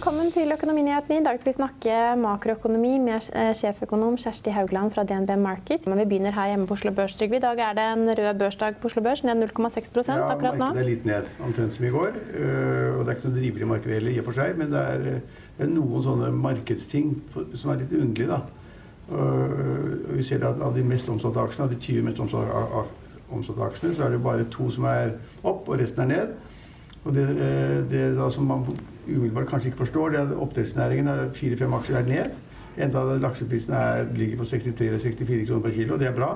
Velkommen til Økonominyhetene. I dag skal vi snakke makroøkonomi med eh, sjeføkonom Kjersti Haugland fra DNB Market. Men vi begynner her hjemme på Oslo Børs. Trygve. I dag er det en rød børsdag på Oslo Børs, ned 0,6 Ja, akkurat nå. Ja, markedet er litt ned, omtrent som i går. Øh, Og det er ikke noe driveri i markedet heller, i og for seg, men det er, det er noen sånne markedsting som er litt underlige, da. Vi ser at av de mest omsatte aksjene, av de 20 mest omsatte, aksjene, så er det bare to som er opp, og resten er ned. Og det, det da som man umiddelbart kanskje ikke forstår, det er at oppdrettsnæringen er fire-fem aksjer er ned. Enda lakseprisen er, ligger på 63 eller 64 kroner per kilo, og det er bra.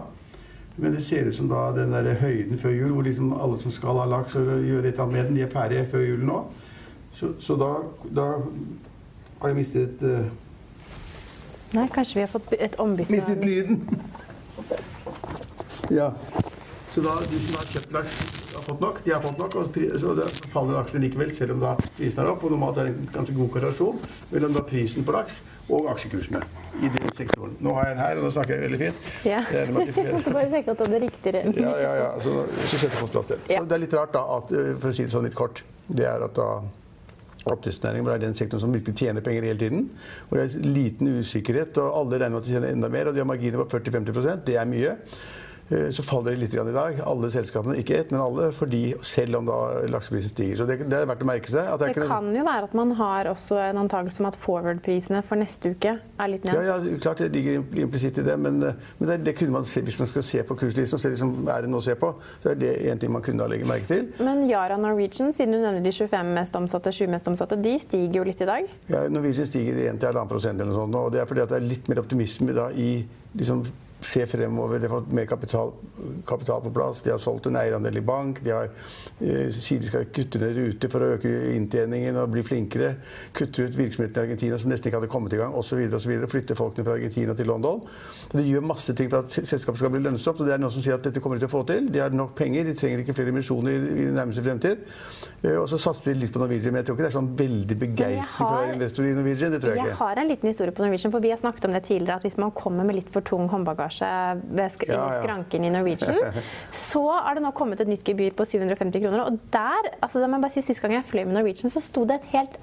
Men det ser ut som da den der høyden før jul, hvor liksom alle som skal ha laks og gjøre et eller annet med den, de er ferdige før jul nå. Så, så da, da har jeg mistet uh, Nei, kanskje vi har fått et ombytte. mistet lyden. Ja. Så da de som har kjøpt laks, har fått nok. De har fått nok, og så faller aksjene likevel, selv om da prisen er opp. Og normalt er det en ganske god korrelasjon mellom da prisen på laks og aksjekursene i den sektoren. Nå har jeg den her, og nå snakker jeg veldig fint. Ja. Jeg Bare sjekke at det er riktig. Ja, ja, ja. Så, så setter jeg på plass det. Ja. Så det er litt rart, da, at, eh, for å si det sånn litt kort, det er at da Oppdrettsnæringen er den sektoren som virkelig tjener penger hele tiden. Hvor det er liten usikkerhet, og alle regner med at de tjener enda mer. Og de har marginer på 40-50% Det er mye. Eh, Så faller det litt i dag. Alle selskapene, ikke ett, men alle, fordi selv om da lakseprisen stiger. Så det, det er verdt å merke seg. At det Det kan jo være at man har også en antakelse om at forward-prisene for neste uke er litt ned. Ja, ja, klart det ligger implisitt i det, men, eh, men det, det kunne man se hvis man skal se på kurslisten se liksom, er det noe å se på, så er det en ting man kunne da legge merke til. Men Yara Norwegian, siden du nevner de 25 mest omsatte, 20 mest omsatte, de stiger jo litt i dag. Ja, Norwegian stiger 1-1,5 prosent eller noe sånt, og det er fordi at det er litt mer optimisme da i liksom se fremover. De har fått mer kapital, kapital på plass. De har solgt en eierandel i bank. De har, eh, sier de skal kutte ned ruter for å øke inntjeningen og bli flinkere. Kutter ut virksomheten i Argentina som nesten ikke hadde kommet i gang osv. Flytter folkene fra Argentina til London. Så de gjør masse ting for at selskapet skal bli lønnsomt. og det er noen som sier at dette kommer de til å få til. De har nok penger, de trenger ikke flere emisjoner i, i nærmeste fremtid. Eh, og så satser de litt på Norwegian, men jeg tror ikke det er sånn veldig begeistring for å være investor i Norwegian. Det tror jeg Jeg ikke. har en liten historie på Norwegian, for vi har snakket om det tidligere, at hvis man kommer med litt for tung håndbagasje ved sk Ja, ja. skranken i Norwegian, så er det nå kommet et nytt gebyr på 750 kroner. Og der, altså det må jeg bare si, sist gang jeg fløy med Norwegian, så sto det et helt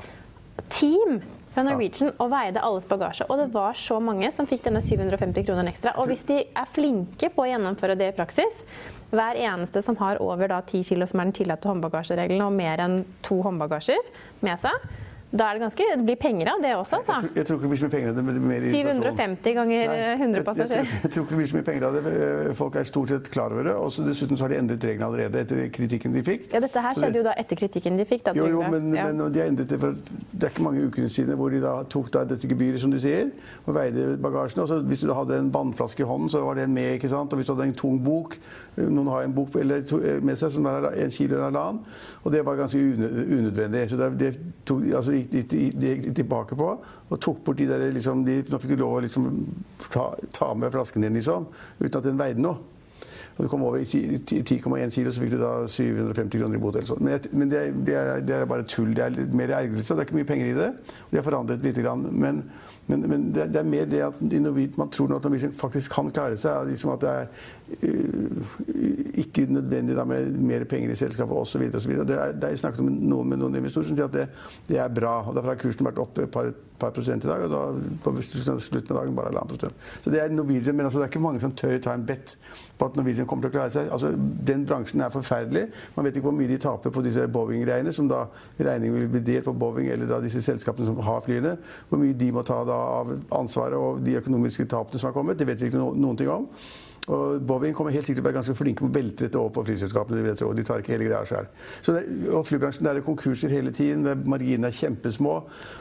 team fra Norwegian og veide alles bagasje. Og det var så mange som fikk denne 750 kronene ekstra. Og hvis de er flinke på å gjennomføre det i praksis, hver eneste som har over da 10 kg, som er den tillatte håndbagasjeregelen, og mer enn to håndbagasjer med seg, da er det ganske Det blir penger av det også, Jeg altså. jeg tror ikke det blir så mye penger av det. men det mer 750 ganger Nei, 100 jeg- Jeg, jeg, jeg tror ikke det blir så mye penger av det. Eh, Folk er stort sett klar over det. Og så dessuten så har de endret reglene allerede etter kritikken de fikk. Ja, dette her det- skjedde jo da etter kritikken de fikk. Da, Jo, jo, men, Ja. men de har endret det for Det er ikke mange ukene siden hvor de da tok da dette gebyret, som du sier, og veide bagasjen. Og så hvis du da hadde en vannflaske i hånden, så var den med. ikke sant? Og hvis du hadde en tung bok eh, Noen har en bok eller eh, med seg som er en kilo eller halvannen. Og det var ganske unødvendig. Så det, det tok, altså, gikk de, de, de de, tilbake på og tok bort de der liksom, Nå fikk du lov å liksom ta, ta med flasken din, liksom, uten at den veide noe. og du kom over i 10,1 kilo, så fikk du da 750 kroner i bot. sånn. Men, men det, er, det, er, bare tull. Det er mer ergrelse. Det er ikke mye penger i det. De har forandret lite grann. Men, men, men det, det, er mer det at man tror at Norwegian faktisk kan klare seg. Liksom at det er ikke nødvendig da, med mer penger i selskapet osv. Det er, det er snakket med noen, med noen investorer som sier at det, det, er bra. og Derfor har kursen vært oppe et par, par, prosent i dag, og da på slutten av dagen bare halvannen prosent. Så det er Norwegian, men altså, det er ikke mange som tør ta en bet på at Norwegian kommer til å klare seg. Altså, den bransjen er forferdelig. Man vet ikke hvor mye de taper på disse Boeing-greiene, som da regningen vil bli delt på Boeing eller da disse selskapene som har flyene. Hvor mye de må ta da av ansvaret og de økonomiske tapene som har kommet, det vet vi ikke noen ting om. Og Boeing kommer helt sikkert til å være ganske flinke med å velte dette over på flyselskapene. De, vet, de tar ikke hele greia det, og flybransjen der er konkurser hele tiden. Marginene er kjempesmå.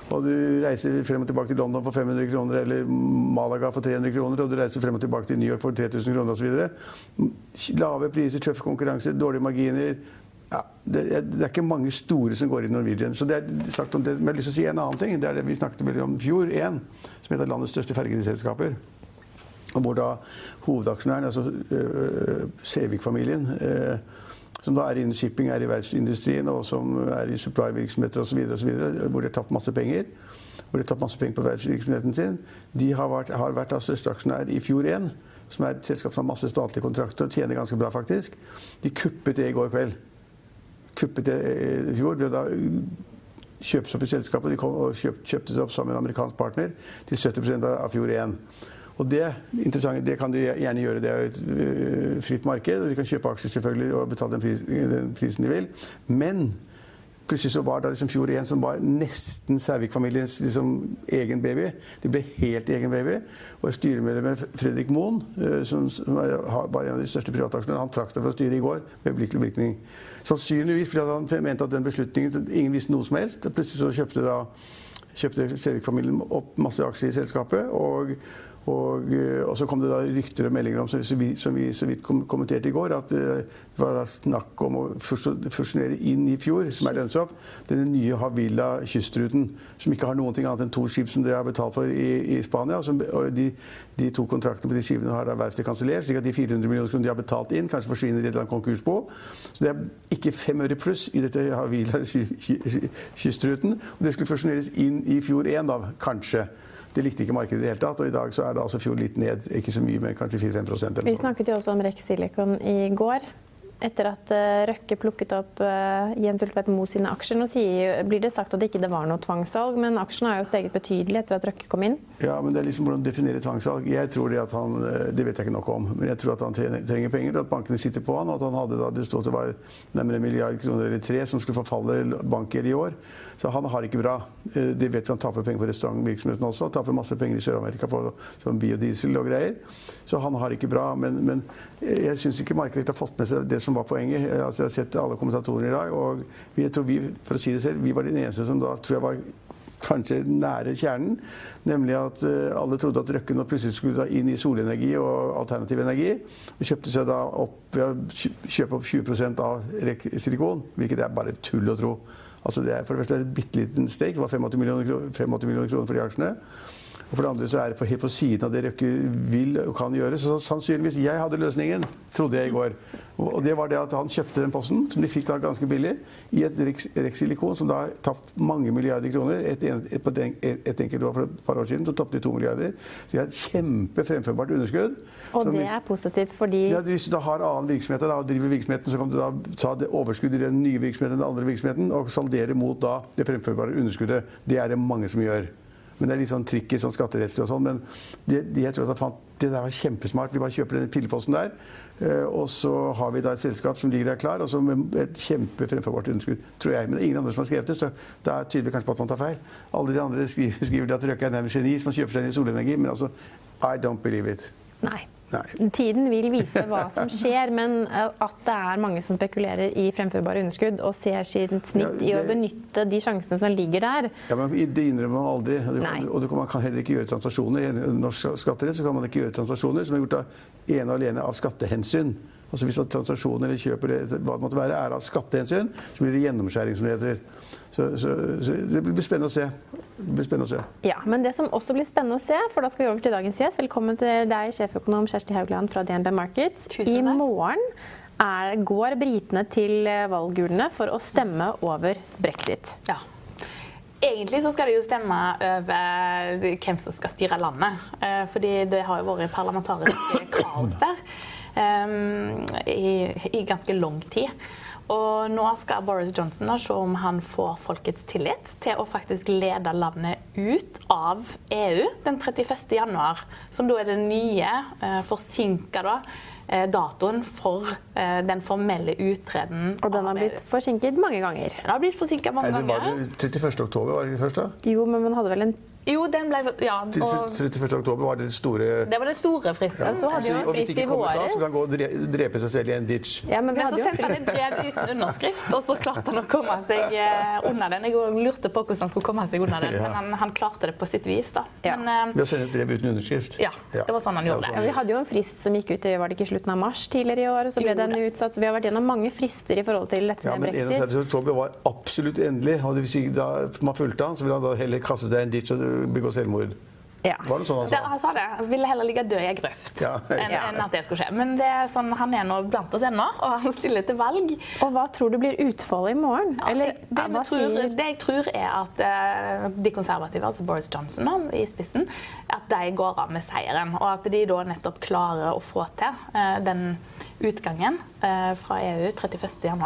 Og du reiser frem og tilbake til London for 500 kroner eller Malaga for 300 kroner, og du reiser frem og tilbake til New York for 3000 kroner osv. Lave priser, tøff konkurranse, dårlige marginer. Ja, det, det, er ikke mange store som går i Norwegian. Så det er sagt om det, men jeg har lyst til å si en annen ting. Det er det vi snakket om i fjor, én, som heter landets største fergeselskaper. Og hvor da hovedaksjonæren, altså uh, Sævik-familien, uh, som da er innen shipping, er i verftsindustrien og som er i supply-virksomheter osv., hvor de har tapt masse penger, hvor de har tapt masse penger på verftsvirksomheten sin, de har vært, har vært største aksjonær i Fjord 1, som er et selskap som har masse statlige kontrakter og tjener ganske bra, faktisk. De kuppet det i går kveld. Kuppet det i fjor ved da kjøpes opp i selskapet. De kom og kjøpt, kjøpte seg opp sammen med en amerikansk partner til 70% av Fjord 1. Og det, det kan de gjerne gjøre. Det er et uh, fritt marked, og de kan kjøpe aksjer selvfølgelig og betale den, pris, den prisen de vil. Men plutselig så var det liksom fjor 1 som var nesten Sævik-familiens liksom, egen baby. Det ble helt egen baby. Og styremedlemmet Fredrik Moen, uh, som, var en av de største privataksjonærene, han trakk seg fra styret i går med øyeblikkelig virkning. Sannsynligvis fordi han mente at den beslutningen Ingen visste noe som helst. Plutselig så kjøpte da kjøpte Sævik-familien opp masse aksjer i selskapet. og og, eh, og, så kom det da rykter og meldinger om, som vi, som vi så vidt kommenterte i går, at eh, det var snakk om å fusjonere inn i fjor, som er lønnsomt, denne nye Havila kystruten, som ikke har noen ting annet enn to skip som de har betalt for i, i Spania. Som, og de, de, to kontraktene på de skipene har verftet kansellert, slik at de 400 millioner kronene de har betalt inn, kanskje forsvinner i et eller annet konkursbo. Så det er ikke fem øre pluss i dette Havila kystruten. Og det skulle fusjoneres inn i fjor 1, da, kanskje. Det likte ikke markedet i det hele tatt. Og i dag så er det altså fjor litt ned. Ikke så mye, men kanskje 4-5 Vi snakket jo også om Rex Silicon i går etter at uh, Røkke plukket opp uh, Jens Ultvedt Moe sine aksjer. Nå blir det sagt at det ikke var noe tvangssalg, men aksjene har jo steget betydelig etter at Røkke kom inn. Ja, men det er liksom hvordan du definerer tvangssalg. Jeg tror det at han, eh, det vet jeg ikke nok om, men jeg tror at han trenger penger, at bankene sitter på han, og at han hadde da, det stod at det var nærmere en milliard kroner eller tre som skulle forfalle banker i år. Så han har ikke bra. Det vet vi han taper penger på restaurantvirksomheten også. Taper masse penger i Sør-Amerika på som biodiesel og greier. Så han har ikke bra. Men, men jeg syns ikke markedet har fått med seg det som var poenget. Altså, jeg har sett alle kommentatorene i dag, og jeg tror vi, for å si det selv, vi var de eneste som da tror jeg var kanskje nære kjernen. Nemlig at uh, alle trodde at Røkke nå plutselig skulle inn i solenergi og alternativ energi. Og kjøpte seg da opp ved å kjøpe opp 20 av REC Silikon, hvilket er bare tull å tro. Altså det er for det første en bitte liten stake. Det var 85 millioner, 85 millioner kroner for de aksjene. Og for det andre så er det på, helt på siden av det Røkke vil og kan gjøre. Så sannsynligvis Jeg hadde løsningen, trodde jeg i går. Og det var det at han kjøpte den posten, som de fikk da ganske billig, i et Rex-silikon som da har tapt mange milliarder kroner. Et, et, et, et enkelt år for et par år siden så tapte de to milliarder. Så de har et kjempefremførbart underskudd. Og det er positivt fordi ja, Hvis du da har annen virksomhet og driver virksomheten, så kan du da ta det overskuddet i den nye virksomheten den andre virksomheten og saldere mot da det fremførbare underskuddet. Det er det mange som gjør. Men det er litt sånn tricky sånn skatterettslig og sånn. Men de, de, jeg tror at jeg fant, det der var kjempesmart. Vi bare kjøper den filleposten der. Uh, og så har vi da et selskap som ligger der klar, og som et kjempefremførbart underskudd. Tror jeg. Men det er ingen andre som har skrevet det, så da tyder vi kanskje på at man tar feil. Alle de andre skriver, skriver at Røkke er nærmest geni som kjøper seg inn i solenergi, men altså I don't believe it. Nei. Nei. Tiden vil vise hva som skjer, men eh, at det er mange som spekulerer i fremførbare underskudd og ser sitt snitt ja, det... i å benytte de sjansene som ligger der. Ja, men Det innrømmer man aldri. Og, man kan heller ikke gjøre transaksjoner. I norsk skatterett så kan man ikke gjøre transaksjoner som er gjort av ene og alene av skattehensyn. Altså Hvis transaksjoner eller kjøp eller hva det måtte være, er av skattehensyn, så blir det gjennomskjæring, som det heter. Så, så, så, det blir spennende å se. Det blir spennende å se. Ja, men det som også blir spennende å se, for da skal vi over til dagens gjest. Velkommen til deg, sjeføkonom Kjersti Haugland fra DNB Markets. I morgen er, går britene til valgurnene for å stemme over brexit. Ja. Egentlig så skal det jo stemme over hvem som skal styre landet. Eh, Fordi det har jo vært parlamentarisk kaos der i, i ganske lang tid. Og nå skal Boris Johnson da se om han får folkets tillit til å faktisk lede landet ut av EU den 31. januar. Som da er det nye, uh, forsinka da, eh, datoen for eh, den formelle utreden Og den har blitt forsinket mange ganger. Den har blitt forsinket mange Nei, var ganger. det 31. oktober, var det ikke først da? Jo, men man hadde vel en Jo, den ble Ja. Og 31. oktober var det den store det var den store fristen. Ja. så hadde jo Og hvis frist det i ikke kommer da, så kan han gå og drepe seg selv i en ditch. Ja, men vi Men så sendte han et brev uten underskrift, og så klarte han å komme seg eh, unna den. Jeg lurte på hvordan han skulle komme seg unna den, Ja. men han, han klarte det på sitt vis. da. Ja. Men, eh, Ved å sende et brev uten underskrift. Ja, det var sånn han gjorde det. Ja, vi hadde jo en frist som gikk ut i var det ikke slutten av mars tidligere i år. og Så ble den utsatt. Så vi har vært gjennom mange frister i forhold til dette Ja, med men 31. oktober var absolutt endelig. Og da man fulgte han, så ville han da heller kaste deg i en ditch og begå selvmord. Ja. Var det sånn han Det, sa? han sa det. Han ville heller ligge død i ei grøft Ja. Ja. enn at det skulle skje. Men det er sånn, han er nå blant oss ennå, og han stiller til valg. Og hva tror du blir utfallet i morgen? Ja, Eller det, det, vi tror, sier det jeg tror er at uh, de konservative, altså Boris Johnson da, i spissen, at de går av med seieren. Og at de da nettopp klarer å få til uh, den utgangen uh, fra EU 31.1.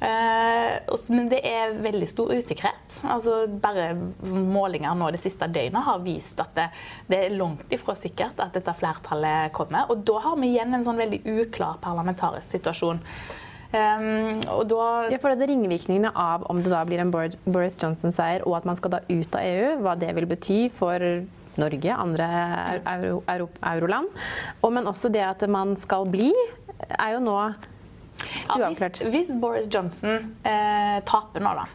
Eh, men det er veldig stor usikkerhet. Altså bare Målinger nå det siste døgnet har vist at det, det er langt ifra sikkert at dette flertallet kommer. Og da har vi igjen en sånn veldig uklar parlamentarisk situasjon. Um, og da ja, for at Ringvirkningene av om det da blir en Boris Johnson-seier og at man skal da ut av EU, hva det vil bety for Norge, andre euro, euro, euroland, og men også det at man skal bli, er jo nå Ja, hvis, hvis Boris Johnson eh, taper nå, da,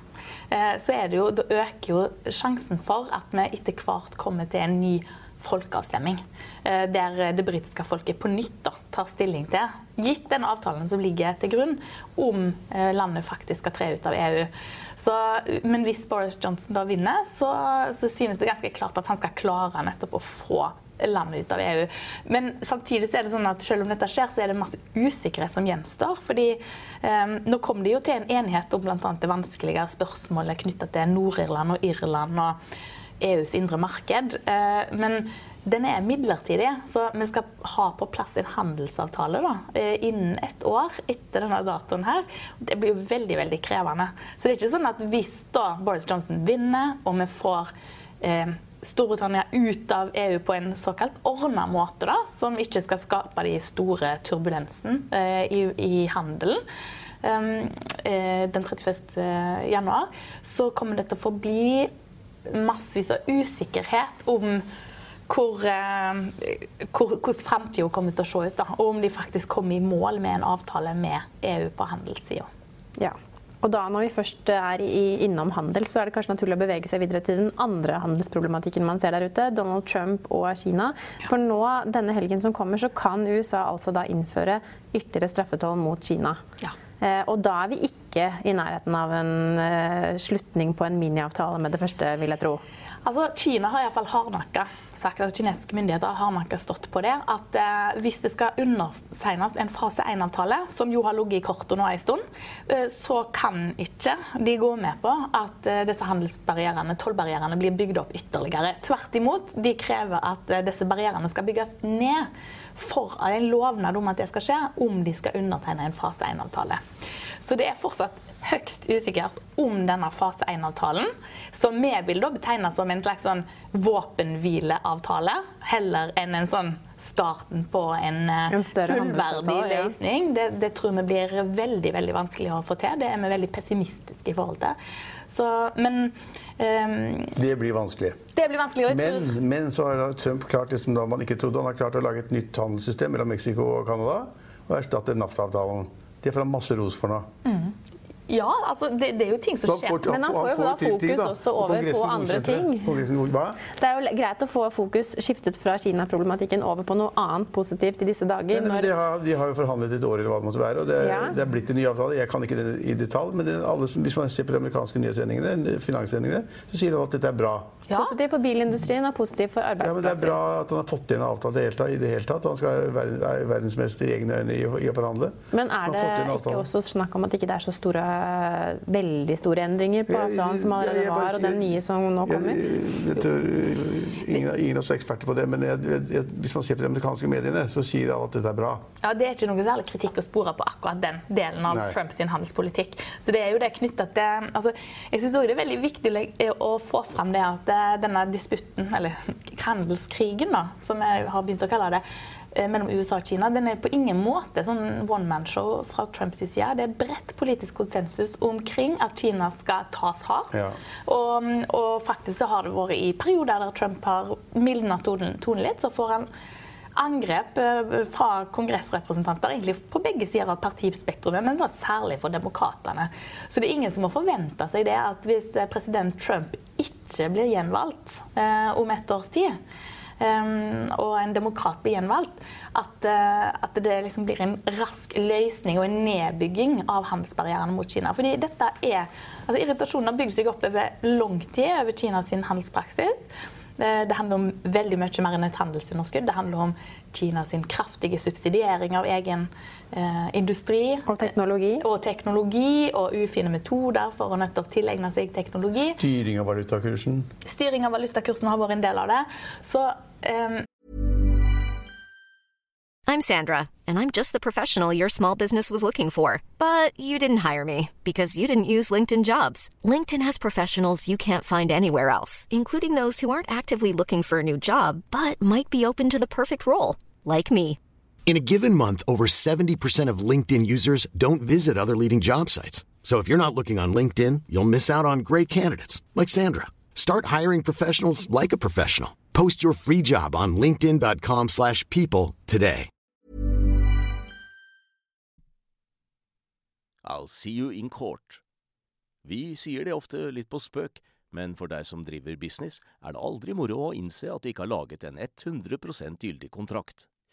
eh, så er det jo, da øker jo sjansen for at vi etter hvert kommer til en ny folkeavstemning. Eh, der det britiske folket på nytt da, tar stilling til, gitt den avtalen som ligger til grunn, om eh, landet faktisk skal tre ut av EU. Så, men hvis Boris Johnson da vinner, så, så synes det ganske klart at han skal klare nettopp å få landet ut av EU. Men samtidig så er det sånn at selv om dette skjer, så er det masse usikkerhet som gjenstår. fordi eh, nå kom det jo til en enighet om bl.a. det vanskeligere spørsmålet knytta til Nord-Irland og Irland og EUs indre marked. Eh, men den er midlertidig, så vi skal ha på plass en handelsavtale da, eh, innen et år etter denne datoen her. Det blir veldig veldig krevende. Så det er ikke sånn at hvis da Boris Johnson vinner, og vi får eh, Storbritannia ut av EU på en såkalt ordna måte, da, som ikke skal skape de store turbulensen eh, i, i handelen. Um, eh, den 31. januar, så kommer det til å forbli massevis av usikkerhet om hvor, eh, hvor, hvordan framtida kommer til å se ut. Da, og om de faktisk kommer i mål med en avtale med EU på handelssida. Ja. Og da når vi først er i, innom handel, så er det kanskje naturlig å bevege seg videre til den andre handelsproblematikken man ser der ute, Donald Trump og Kina. For nå, denne helgen som kommer, så kan USA altså da innføre ytterligere straffetoll mot Kina. Ja. Eh, og da er vi ikke i nærheten av en eh, slutning på en miniavtale med det første, vil jeg tro. Altså, Kina har iallfall hardnakka sagt, altså kinesiske myndigheter har hardnakka stått på det, at eh, hvis det skal undertegnes en fase 1-avtale, som jo har ligget i kortet nå en stund, eh, så kan ikke de gå med på at eh, disse handelsbarrierene, tollbarrierene, blir bygd opp ytterligere. Tvert imot, de krever at eh, disse barrierene skal bygges ned for en lovnad om at det skal skje, om de skal undertegne en fase 1-avtale. Så det er fortsatt høyst usikkert om denne fase 1-avtalen, som vi vil da betegne som en slags sånn våpenhvileavtale, heller enn en sånn starten på en, eh, En fullverdig ja. løsning. Det, det tror vi blir veldig veldig vanskelig å få til. Det er vi veldig pessimistiske i forhold til. Så, men um, Det blir vanskelig. det blir vanskelig. Men, tror men så har Trump klart det som da man ikke trodde. Han har klart å lage et nytt handelssystem mellom Mexico og Canada og erstatte NAFTA-avtalen. Det får han masse ros for nå. Ja, altså det, det, er jo ting som skjer. Men han får jo da fokus også over på andre ting. Det er jo greit å få fokus skiftet fra Kina-problematikken over på noe annet positivt i disse dager. Ja, de, har, de, har, jo forhandlet et år eller hva det måtte være, og det, ja. det er blitt en ny avtale. Jeg kan ikke det i detalj, men det, alle, hvis man ser på de amerikanske nyhetssendingene, finanssendingene, så sier de at dette er bra. Ja. Positivt for bilindustrien og positivt for arbeidsplasser. Ja, men Det er bra at han har fått til en avtale i det hele tatt. Han skal være verdensmester i egne øyne i, i, å forhandle. Men er det ikke også snakk om at det ikke er så store, veldig store endringer på avtalen som allerede var, og den nye som nå kommer? Jeg, tror, ingen, ingen er også eksperter på det, men jeg, jeg, hvis man ser på de amerikanske mediene, så sier alle at dette er bra. Ja, Det er ikke noe særlig kritikk å spore på akkurat den delen av Nei. Trumps handelspolitikk. Så det er jo det knyttet til altså, Jeg syns òg det er veldig viktig å få fram det at denne disputten, eller handelskrigen, da, som jeg har begynt å kalle det, eh, mellom USA og Kina, den er på ingen måte sånn one man-show fra Trumps side. Det er bredt politisk konsensus omkring at Kina skal tas hardt. Ja. Og, og, faktisk så har det vært i perioder der Trump har mildnet tonen, tonen litt, så får han angrep eh, fra kongressrepresentanter egentlig på begge sider av partispektrumet, men da særlig for demokratene. Så det er ingen som må forvente seg det at hvis eh, president Trump ikke blir gjenvalgt eh, om et års tid, og en demokrat blir gjenvalgt, at, uh, at det liksom blir en rask løsning og en nedbygging av handelsbarrierene mot Kina. Fordi dette er, altså Irritasjonen har bygd seg opp over lang tid over Kinas handelspraksis. Det handler om veldig mye mer enn et handelsunderskudd. Det handler om Kinas kraftige subsidiering av egen eh, industri. Og teknologi. Og teknologi, og ufine metoder for å nettopp tilegne seg teknologi. Styring av valutakursen. Styring av valutakursen har vært en del av det. Så um I'm Sandra, and I'm just the professional your small business was looking for. But you didn't hire me because you didn't use LinkedIn jobs. LinkedIn has professionals you can't find anywhere else, including those who aren't actively looking for a new job but might be open to the perfect role, like me. In a given month, over 70% of LinkedIn users don't visit other leading job sites. So if you're not looking on LinkedIn, you'll miss out on great candidates like Sandra. Start hiring professionals like a professional. Post your free job on linkedin.com/people today. I'll see you in court. Vi sier det ofte litt på spøk, men for deg som driver business, er det aldri moro å innse at du ikke har laget en 100 gyldig kontrakt.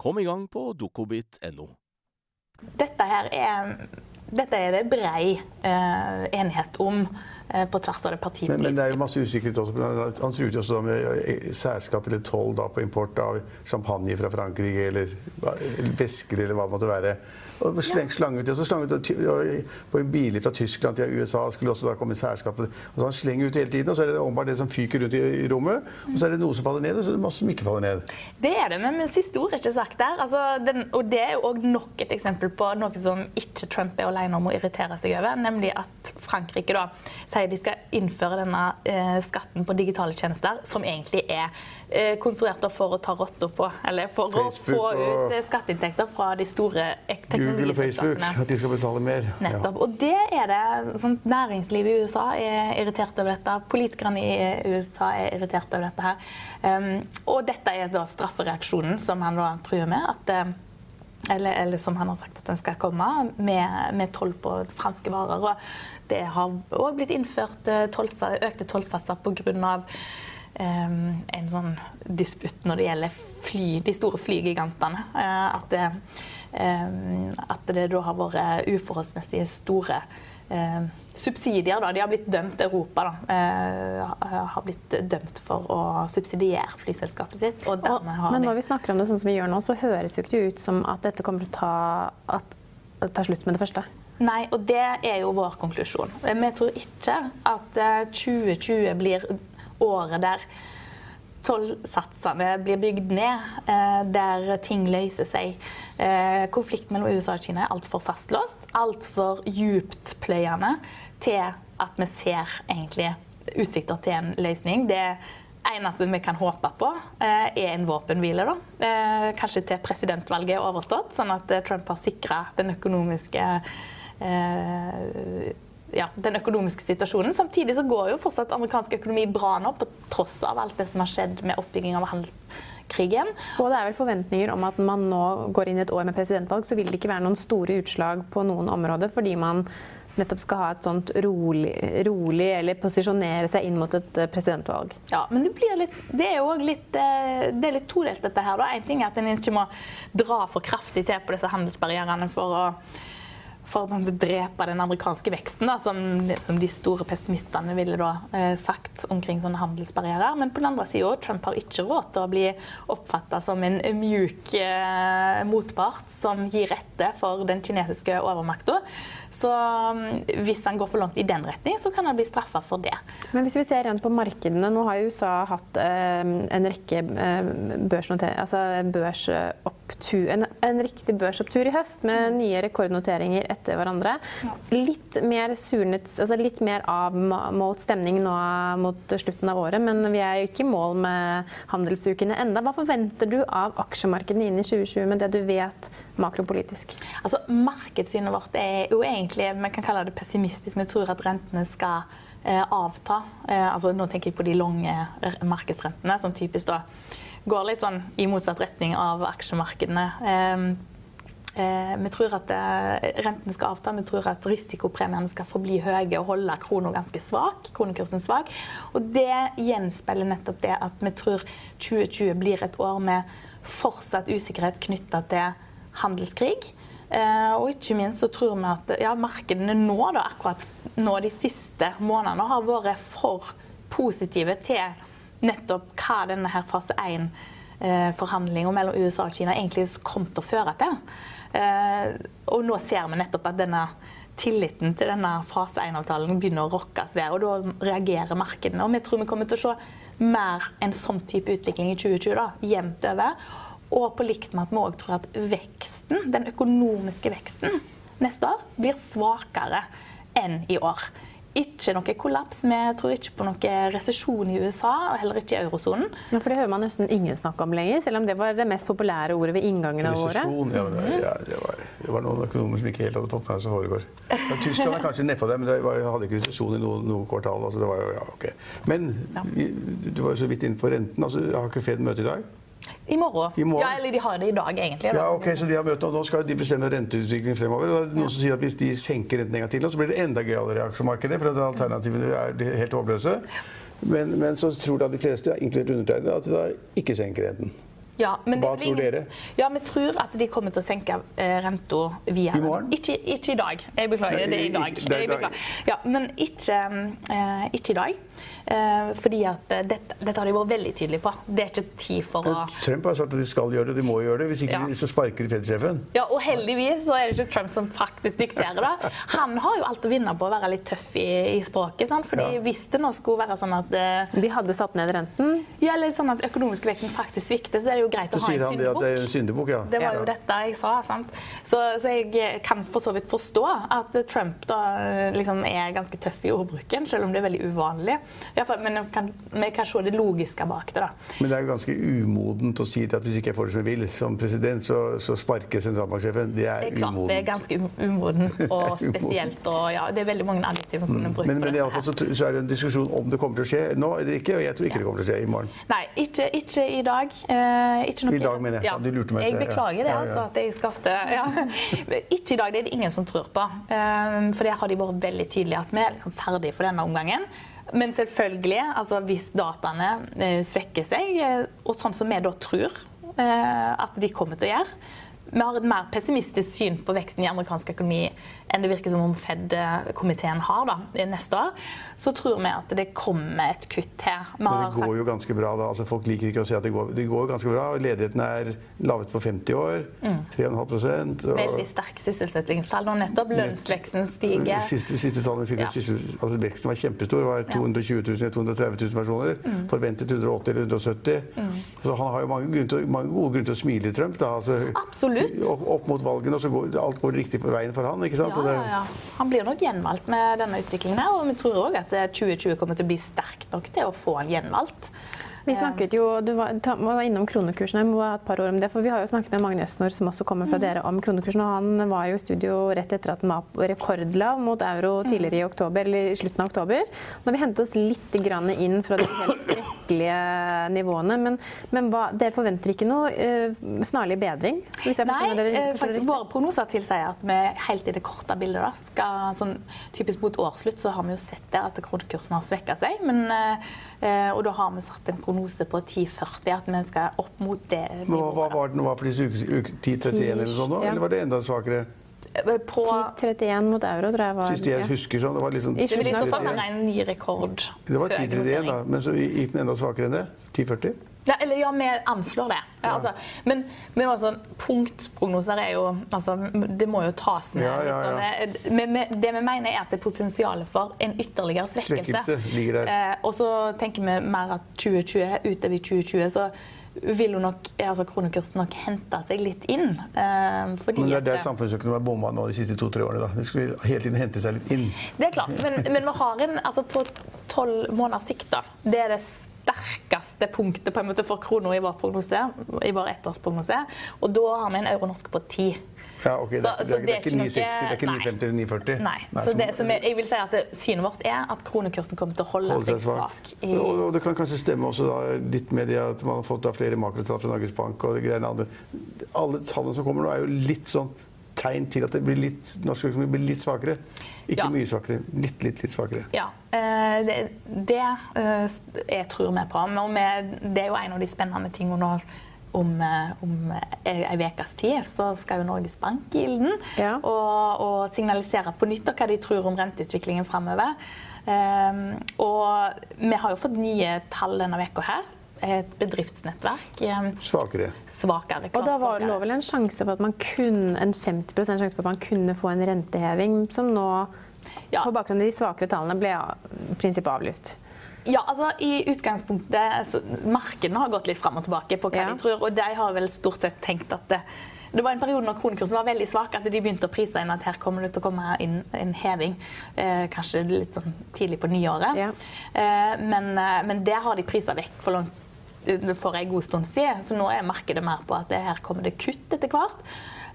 Kom i gang på dokobit.no. Dette her er, dette er det brei eh, enighet om eh, på tvers av det partipolitiske. Men, men, det er jo masse usikkerhet også. for Han truet også med eh, særskatt eller toll på import av champagne fra Frankrike eller, eller væsker eller hva det måtte være. Og sleng, slang ut, og så slang ut på en bil fra Tyskland til USA skulle også da komme det. Og så Han slenger ut hele tiden, og så er det åpenbart det som fyker rundt i, i, rommet. Og så er det noe som faller ned, og så er det masse som ikke faller ned. Det er det, men siste ord er ikke sagt der. Altså, den, og det er jo òg nok et eksempel på noe som ikke Trump er alene om å irritere seg over, nemlig at Frankrike da sier de skal innføre denne eh, skatten på digitale tjenester, som egentlig er eh, konstruert for å ta rotta på, eller for Facebook å få ut og... skatteinntekter fra de store teknologiene Google og Facebook, at de skal betale mer. Nettopp. Ja. Og det er det sånn, Næringslivet i USA er irritert over dette. Politikerne i USA er irritert over dette her. Um, og dette er da straffereaksjonen som han da truer med. at um, eller, eller, som han har sagt at den skal komme, med, med toll på franske varer. Og det har òg blitt innført eh, tolsa, økte tollsatser pga. Um, en sånn disputt når det gjelder fly, de store flygigantene. Uh, at det, at det da har vært uforholdsmessig store subsidier. Da. De har blitt dømt, Europa da, eh, har blitt dømt for å subsidiere flyselskapet sitt. Og og, men når vi snakker om det sånn som vi gjør nå, så høres jo ikke ut som at dette kommer til å ta, at, ta slutt med det første. Nei, og det er jo vår konklusjon. Vi tror ikke at 2020 blir året der tollsatsene blir bygd ned, eh, der ting løser seg. Eh, konflikten mellom USA og Kina er altfor fastlåst, altfor dyptpløyende til at vi ser egentlig utsikter til en løsning. Det eneste vi kan håpe på, eh, er en våpenhvile. da. Kanskje til presidentvalget er overstått, sånn at Trump har sikra den økonomiske ja, den økonomiske situasjonen. Samtidig så går jo fortsatt amerikansk økonomi bra nå, på tross av alt det som har skjedd med oppbygging av handelskrigen. Og det er vel forventninger om at man nå går inn i et år med presidentvalg, så vil det ikke være noen store utslag på noen områder, fordi man nettopp skal ha et sånt rolig, rolig eller posisjonere seg inn mot et eh, presidentvalg. Ja, men det, blir litt, det er jo litt, eh, det er litt todelt, dette her. En ting er at en ikke må dra for kraftig til på disse handelsbarrierene for å for å drepe den amerikanske veksten, da, som, som, de store pessimistene ville da, eh, sagt omkring sånne handelsbarrierer. Men på den andre sida, Trump har ikke råd til å bli oppfatta som en mjuk eh, motpart som gir etter for den kinesiske overmakta. Så um, hvis han går for langt i den retning, så kan han bli straffa for det. Men hvis vi ser rent på markedene, nå har USA hatt eh, en rekke eh, altså børsopptur, en, en, riktig børsopptur i høst med mm. nye rekordnoteringer etter hverandre. Ja. Litt mer surnet, altså litt mer avmålt stemning nå mot slutten av året, men vi er jo ikke i mål med handelsukene enda. Hva forventer du av aksjemarkedene inn i 2020 med det du vet makropolitisk? Altså, Markedssynet vårt er jo egentlig vi kan kalle det pessimistisk. Vi tror at rentene skal eh, avta. Eh, altså, nå tenker jeg på de lange markedsrentene, som typisk da går litt sånn i motsatt retning av aksjemarkedene. Eh, vi tror at eh, rentene skal avta, vi tror at risikopremiene skal forbli høye og holde krona ganske svak, kronekursen svak. Og det gjenspeiler nettopp det at vi tror 2020 blir et år med fortsatt usikkerhet knytta til handelskrig. Eh, og ikke minst så tror vi at ja, markedene nå, da, akkurat nå de siste månedene, har vært for positive til nettopp hva denne her fase 1-forhandlinga eh, mellom USA og Kina egentlig kom til å føre til. Eh, og nå ser vi nettopp at denne tilliten til denne fase 1-avtalen begynner å rokkes ved, og da reagerer markedene. Og vi tror vi kommer til å se mer en sånn type utvikling i 2020, da, jevnt over. Og på likt med at vi òg tror at veksten, den økonomiske veksten neste år blir svakere enn i år. Ikke noe kollaps. Vi tror ikke på noe resesjon i USA, og heller ikke i eurosonen. Ja, for det hører man nesten ingen snakke om lenger, selv om det var det mest populære ordet ved inngangen av året. Resesjon, ja, det, ja, det, var, det var noen økonomer som ikke helt hadde fått med seg hva foregår. Ja, Tyskland er kanskje nedpå det, men det var, hadde ikke resesjon i noe, noe kvartal. Altså det var jo, ja, okay. Men du var jo så vidt inne på renten. Altså, har ikke Fed møte i dag? I morgen. I morgen. Ja, eller de har det i dag, egentlig. Ja, ok, så de har møte, og Nå skal de bestemme renteutviklingen fremover. og det er Noen ja. som sier at Hvis de senker renten en gang til, så blir det enda gøyere i aksjemarkedet. For alternativene er helt håpløse. Men, men, så tror da de fleste, inkludert undertegnede, at de da ikke senker renten. Ja, Hva tror dere? Ja, Vi tror at de kommer til å senke eh, renta via I morgen? Ikke, ikke, i dag. Jeg beklager. Nei, det er i dag. Det er i dag. Ja, men ikke, eh, ikke i dag. Eh, fordi at eh, dette, dette, har de vært veldig tydelige på. Det er ikke tid for å Trump har sagt at de skal gjøre det, de må gjøre det. Hvis ikke ja. så sparker de Fed-sjefen. Ja, og heldigvis så er det ikke Trump som faktisk dikterer det. Han har jo alt å vinne på å være litt tøff i, i språket. Sant? Fordi ja. Hvis det nå skulle være sånn at uh, De hadde satt ned renten? Ja, eller sånn at økonomisk veksten faktisk svikter, så er det jo greit å ha en syndebukk. Så sier han det at det er en syndebukk, ja. Det var jo dette jeg sa. sant? Så, så, jeg kan for så vidt forstå at Trump da liksom er ganske tøff i ordbruken, selv om det er veldig uvanlig. men kan, vi kan se det logiske bak det. da. Men det er jo ganske umodent å si at hvis ikke jeg får det som jeg vil som president, så, så sparker sentralbanksjefen. Det er, det er klart, umodent. Det er ganske umodent og spesielt. og ja, Det er veldig mange adjektiver man kunne brukt. Men, men iallfall så, så er det en diskusjon om det kommer til å skje nå eller ikke, og jeg tror ikke ja. det kommer til å skje i morgen. Nei, ikke, ikke i dag. Uh, ikke I dag, mener jeg. Ja. Du lurte meg Jeg beklager det, altså, at jeg skapte ja. Ikke i dag, det er det ingen som tror på. Uh, for det har de vært veldig tydelige at vi er liksom ferdige for denne omgangen. Men selvfølgelig, altså hvis dataene eh, svekker seg, eh, og sånn som vi da tror eh, at de kommer til å gjøre vi har et mer pessimistisk syn på veksten i amerikansk økonomi enn det virker som om Fed-komiteen har da, neste år, så tror vi at det kommer et kutt her. Men det går jo ganske bra. da. Altså, folk liker ikke å si at det går, det går ganske bra. Ledigheten er lavest på 50 år. 3,5% og... Veldig sterk sysselsettingstall nå nettopp. Lønnsveksten stiger. Siste, siste vi fikk ja. altså, Veksten var kjempestor. var 220 000, 230 000 personer. Mm. Forventet 180 eller 170. Mm. Så han har jo mange, til, mange, gode grunner til å smile, Trump. Da. Altså, Absolutt. Opp, opp, mot valgene, og så går alt går riktig for veien for han. ikke sant? Ja, ja, ja. Han blir nok gjenvalgt med denne utviklingen her, og vi tror òg at 2020 kommer til å bli sterkt nok til å få han gjenvalgt. Vi snakket jo, Du var, var innom kronekursen. Jeg må ha et par ord om det. for Vi har jo snakket med Magne Østnor, som også kommer fra mm. dere, om kronekursen. og Han var jo i studio rett etter at den var rekordlav mot euro mm. tidligere i oktober, eller i slutten av oktober. Når vi hentet oss litt inn fra de helt skrekkelige nivåene. Men, men hva, dere forventer ikke noe uh, snarlig bedring? Nei, dere, faktisk våre prognoser tilsier at vi helt i det korte bildet da, skal, sånn, Typisk mot årsslutt så har vi jo sett det at kronekursen har svekka seg. men uh, Eh, og da har vi satt en prognose på 10,40, at vi skal opp mot det nivået. Hva var den var for disse uke? 10,31 eller sånn, ja. eller var det enda svakere? Eh, på 10,31 mot euro, tror jeg var Sist jeg husker sånn, det var liksom Det vil i så fall være en ny rekord. Det var 10,31, da, men så gikk den enda svakere enn det? 10,40? Ja, eller ja, vi anslår det. Ja. Altså, men, men altså, punktprognoser er jo altså, Det må jo tas med. Ja, med, det vi mener, er at det er potensial for en ytterligere svekkelse. svekkelse ligger eh, og så tenker vi mer at 2020, utover 2020 så vil jo nok altså kronekursen nok hente seg litt inn. Eh, men det er der samfunnsøkonomien har bomma nå de siste to-tre årene. da. De skulle hele tiden hente seg litt inn. Det er klart, men, men vi har en altså på tolv måneders sikt, da. Det er det sterkeste punktet på en måte for krona i vår prognose, i vår ettårsprognose. Og da har vi en euro-norsk på ti. Ja, ok. Så, det, er, det, er ikke 960, det er ikke 950 eller 940? Nei. nei så, det, så jeg vil si at Synet vårt er at kronekursen kommer til å holde, holde seg svak. I... Og, og, det kan kanskje stemme også da, litt med det at man har fått da, flere makrotall fra Norges Bank og greiene andre. Alle tallene som kommer nå, er jo litt sånn tegn til at det blir litt, norsk økonomi blir litt svakere. Ikke ja. mye svakere. Litt, litt, litt svakere. Ja. Eh, det, det eh, jeg tror vi på. Men det er jo en av de spennende tingene nå. Om, eh, om ei ukes tid så skal jo Norges Bank i ilden ja. og, og, signalisere på nytt hva de tror om renteutviklingen framover. Um, og vi har jo fått nye tall denne uka her et bedriftsnettverk. Svakere. Svakere, klart, og da var, lå vel en sjanse for at man kunne, en 50% sjanse for at man kunne få en renteheving, som nå ja. på bakgrunn av de svakere tallene ble i prinsippet avlyst? Ja, altså i utgangspunktet så, Markedene har gått litt fram og tilbake på hva ja. de tror, og de har vel stort sett tenkt at det, det var en periode når kronekursen var veldig svak, at de begynte å prise inn at her kommer det til å komme inn en heving. Eh, kanskje litt sånn tidlig på nyåret. Ja. Eh, men, eh, men der har de prisa vekk for langt for en god stund siden. Så nå er markedet mer på at her kommer det kutt etter hvert.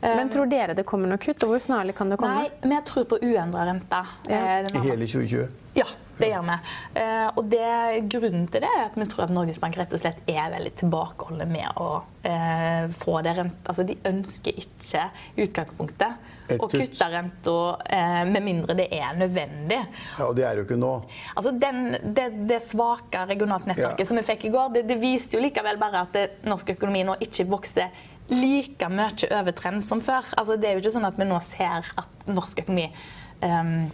Men tror dere det kommer noe kutt, og hvor snarlig kan det komme? Nei, Vi tror på uendra rente. Ja. Eh, I hele 2020? Ja, det gjør vi. Eh, og det, grunnen til det er at vi tror at Norges Bank rett og slett er veldig tilbakeholdne med å eh, få det rent... Altså, de ønsker ikke i utgangspunktet å kutte renta eh, med mindre det er nødvendig. Ja, Og det er jo ikke nå. Altså, den, det, det svake regionalt nettverket ja. som vi fikk i går, det, det, viste jo likevel bare at det, norsk økonomi nå ikke vokste like mye over trend som før. Altså, det er jo ikke sånn at vi nå ser at norsk økonomi um,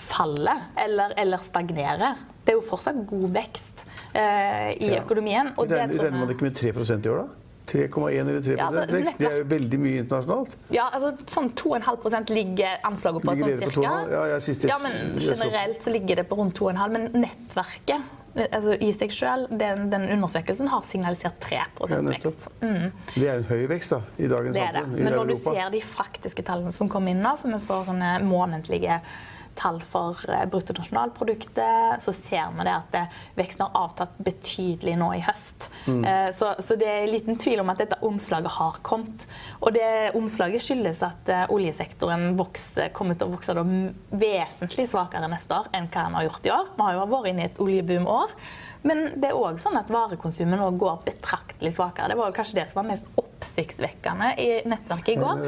faller eller, eller stagnerer. Det er jo fortsatt god vekst eh, i ja. økonomien. Og regner, regner man ikke med 3% i år, da? 3,1 eller 3 ja, altså, vekst? Det er jo veldig mye internasjonalt. Ja, altså sånn 2,5% ligger anslaget på. Ligger sånn cirka. Ja, ja, siste, ja, men generelt så ligger det på rundt 2,5. Men nettverket altså i seg selv, den, den, undersøkelsen har signalisert 3 ja, vekst. Mm. Det er en høy vekst da, i dagens samfunn. Men når du ser de faktiske tallene som kommer inn nå, for vi får en eh, månedlige tall for eh, bruttonasjonalproduktet, så ser vi det at eh, veksten har avtatt betydelig nå i høst. Mm. Eh, så, så, det er liten tvil om at dette omslaget har kommet. Og det omslaget skyldes at oljesektoren vokser, kommer til å vokse vesentlig svakere neste år enn hva den har gjort i år. Vi har jo vært inne i et oljeboom-år. Men det er òg sånn at varekonsumet nå går betraktelig svakere. Det var kanskje det som var mest oppsiktsvekkende i nettverket i går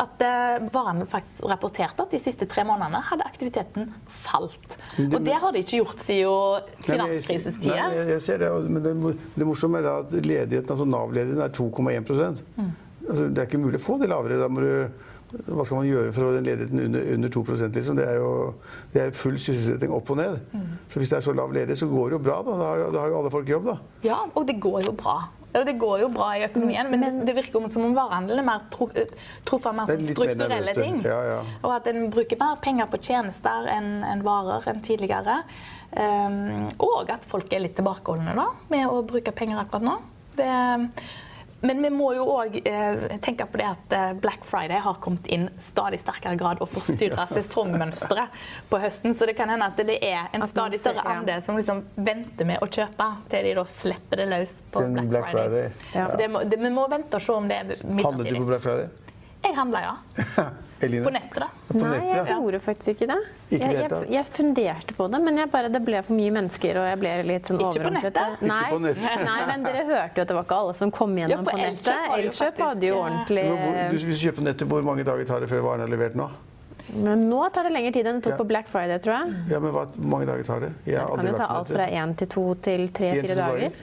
at eh, Varen faktisk rapporterte at de siste tre månedene hadde aktiviteten falt. Og det har de ikke gjort siden finanskrisestida. Jeg, jeg ser det, men det, det morsomme er at ledigheten, altså Nav-ledigheten er 2,1 mm. altså, det er ikke mulig å få det lavere. Da må du, hva skal man gjøre for å den ledigheten under, under 2% liksom? Det er jo det er full sysselsetting opp og ned. Så hvis det er så lav ledighet, så går det jo bra. Da, da, har, jo, da har jo alle folk jobb, da. Ja, og det går jo bra. Og det går jo bra i økonomien, men, det, det virker som om varehandelen er mer tro, truffet mer mer strukturelle ting. ja, ja. Og at en bruker mer penger på tjenester enn en varer enn tidligere. Um, og at folk er litt tilbakeholdne da, med å bruke penger akkurat nå. Det, men vi må jo òg eh, tenke på det at eh, Black Friday har kommet inn stadig sterkere grad og forstyrra sesongmønsteret på høsten. Så det kan hende at det er en stadig større andel som liksom venter med å kjøpe til de da slipper det løs på Black, Black Friday. Friday. Ja. Så det må, det, vi må vente og se om det er Handlet du på. Black Friday? Jeg handla, ja. Eline? På nettet, da. På Nei, jeg ja. gjorde faktisk ikke det. Ikke jeg, jeg, jeg funderte på det, men jeg bare, det ble for mye mennesker, og jeg ble litt sånn Ikke på overrumplet. nettet? Nei, Ikke på nettet. nei, men dere hørte jo at det var ikke alle som kom gjennom jo, på på, nettet. Elkjøp hadde jo ordentlig hvor, du, hvis du kjøper på nettet, hvor mange dager tar det før varen er levert nå? Men nå tar det lengre tid enn det tok Ja. på Black Friday, tror jeg. Ja, men hva, Hvor mange dager tar det? Jeg har Det kan jo ta alt fra én til to til tre-fire dager.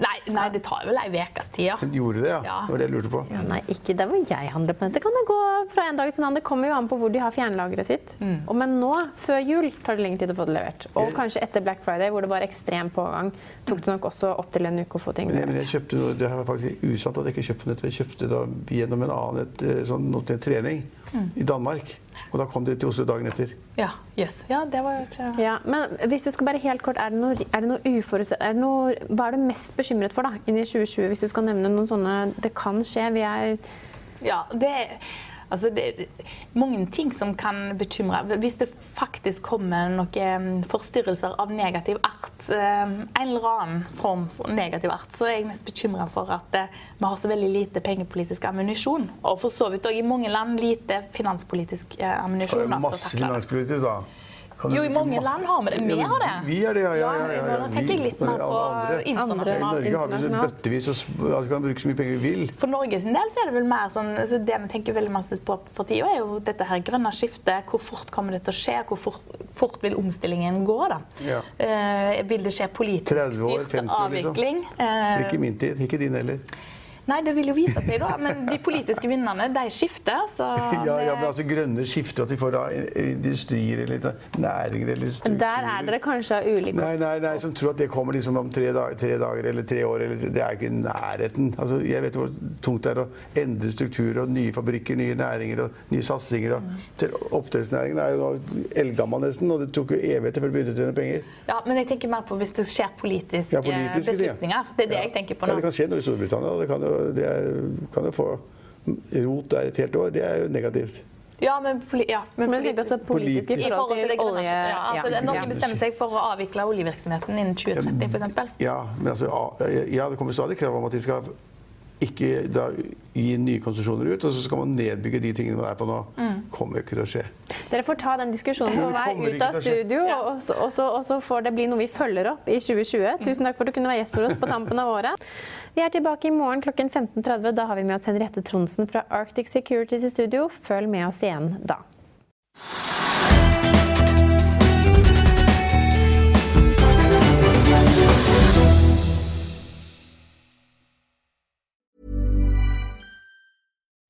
Nei, nei, det tar vel ei ukes tid, ja. Gjorde det, ja? Ja. Det var det jeg lurte på. Ja, nei, ikke der hvor jeg handler på nettet. Kan det gå fra en dag til en annen. Det kommer jo an på hvor de har fjernlageret sitt. Mm. Og men nå, før jul, tar det lengre tid å få det levert. Og Jeg- kanskje etter Black Friday, hvor det var ekstrem pågang, tok det nok også opptil en uke å få ting Men jeg, men jeg kjøpte noe, Det var faktisk usant at jeg ikke kjøpte nettet. Jeg kjøpte det gjennom en annen et, eh, sånn, noe i Danmark. Og da kom de til Oslo dagen etter. Ja, jøss. Ja, det var jo Ja, men hvis du skal bare helt kort, er det noe, er det noe uforutsett er det noe, Hva er du mest bekymret for da, inn i 2020, hvis du skal nevne noen sånne Det kan skje, vi er Ja, det Altså, det er mange ting som kan bekymre. Hvis det faktisk kommer noen forstyrrelser av negativ art, en eller annen form for negativ art, så er jeg mest bekymra for at eh, vi har så veldig lite pengepolitisk ammunisjon. Og for så vidt òg i mange land lite finanspolitisk eh, ammunisjon. masse finanspolitisk, da. Kan Jo, i mange ma- land har vi det. Vi har det. Vi har det, ja. ja, ja, ja, jeg litt Vi- mer på andre. Andre. I. Norge har vi så bøttevis og altså, kan bruke så mye penger vi vil. For Norges sin del så er det vel mer sånn altså Det vi tenker veldig masse på for tida, er jo dette her grønne skiftet. Hvor fort kommer det til å skje? Hvor fort, fort vil omstillingen gå? da? Ja. Uh, vil det skje politisk 30 år, styrt 50 år, liksom. avvikling? Det Eh, ikke min tid. Ikke din heller. Nei, det vil jo vise seg, da. Men de politiske vinnerne, de skifter. Så Ja, ja, men altså grønne skifter, at de får da industrier eller næringer eller strukturer. Der er dere kanskje ulike Nei, nei, nei, som tror at det kommer liksom om tre, dag, tre dager eller tre år. Eller, det er ikke nærheten. Altså, jeg vet hvor tungt det er å endre strukturer og nye fabrikker, nye næringer og nye satsinger. Og, til Oppdrettsnæringen er jo eldgammel nesten, og det tok jo evigheter før de begynte å tjene penger. ja, men jeg tenker mer på hvis det skjer politiske, Ja, politiske beslutninger. Det er det Ja. jeg tenker på nå. Ja, det kan skje noe i Storbritannia. Det kan jo, det er, kan jo få rot der et helt år. Det er jo negativt. Ja, men, poli ja, men også politisk i Politisk. I forhold til det grønne olje... ja, at ja. Norge bestemmer seg for å avvikle oljevirksomheten innen 2030 f.eks. Ja, men altså, ja, det kommer stadig krav om at de skal ikke da, gi nye konsesjoner ut, og så skal man nedbygge de tingene man er på nå. kommer jo ikke til å skje. Dere får ta den diskusjonen på vei ut av studio, og så, og, så, og så får det bli noe vi følger opp i 2020. Tusen takk for at du kunne være gjest for oss på tampen av året. Vi er tilbake i morgen klokken 15.30. Da har vi med oss Henriette Tronsen fra Arctic Securities i studio. Følg med oss igjen da.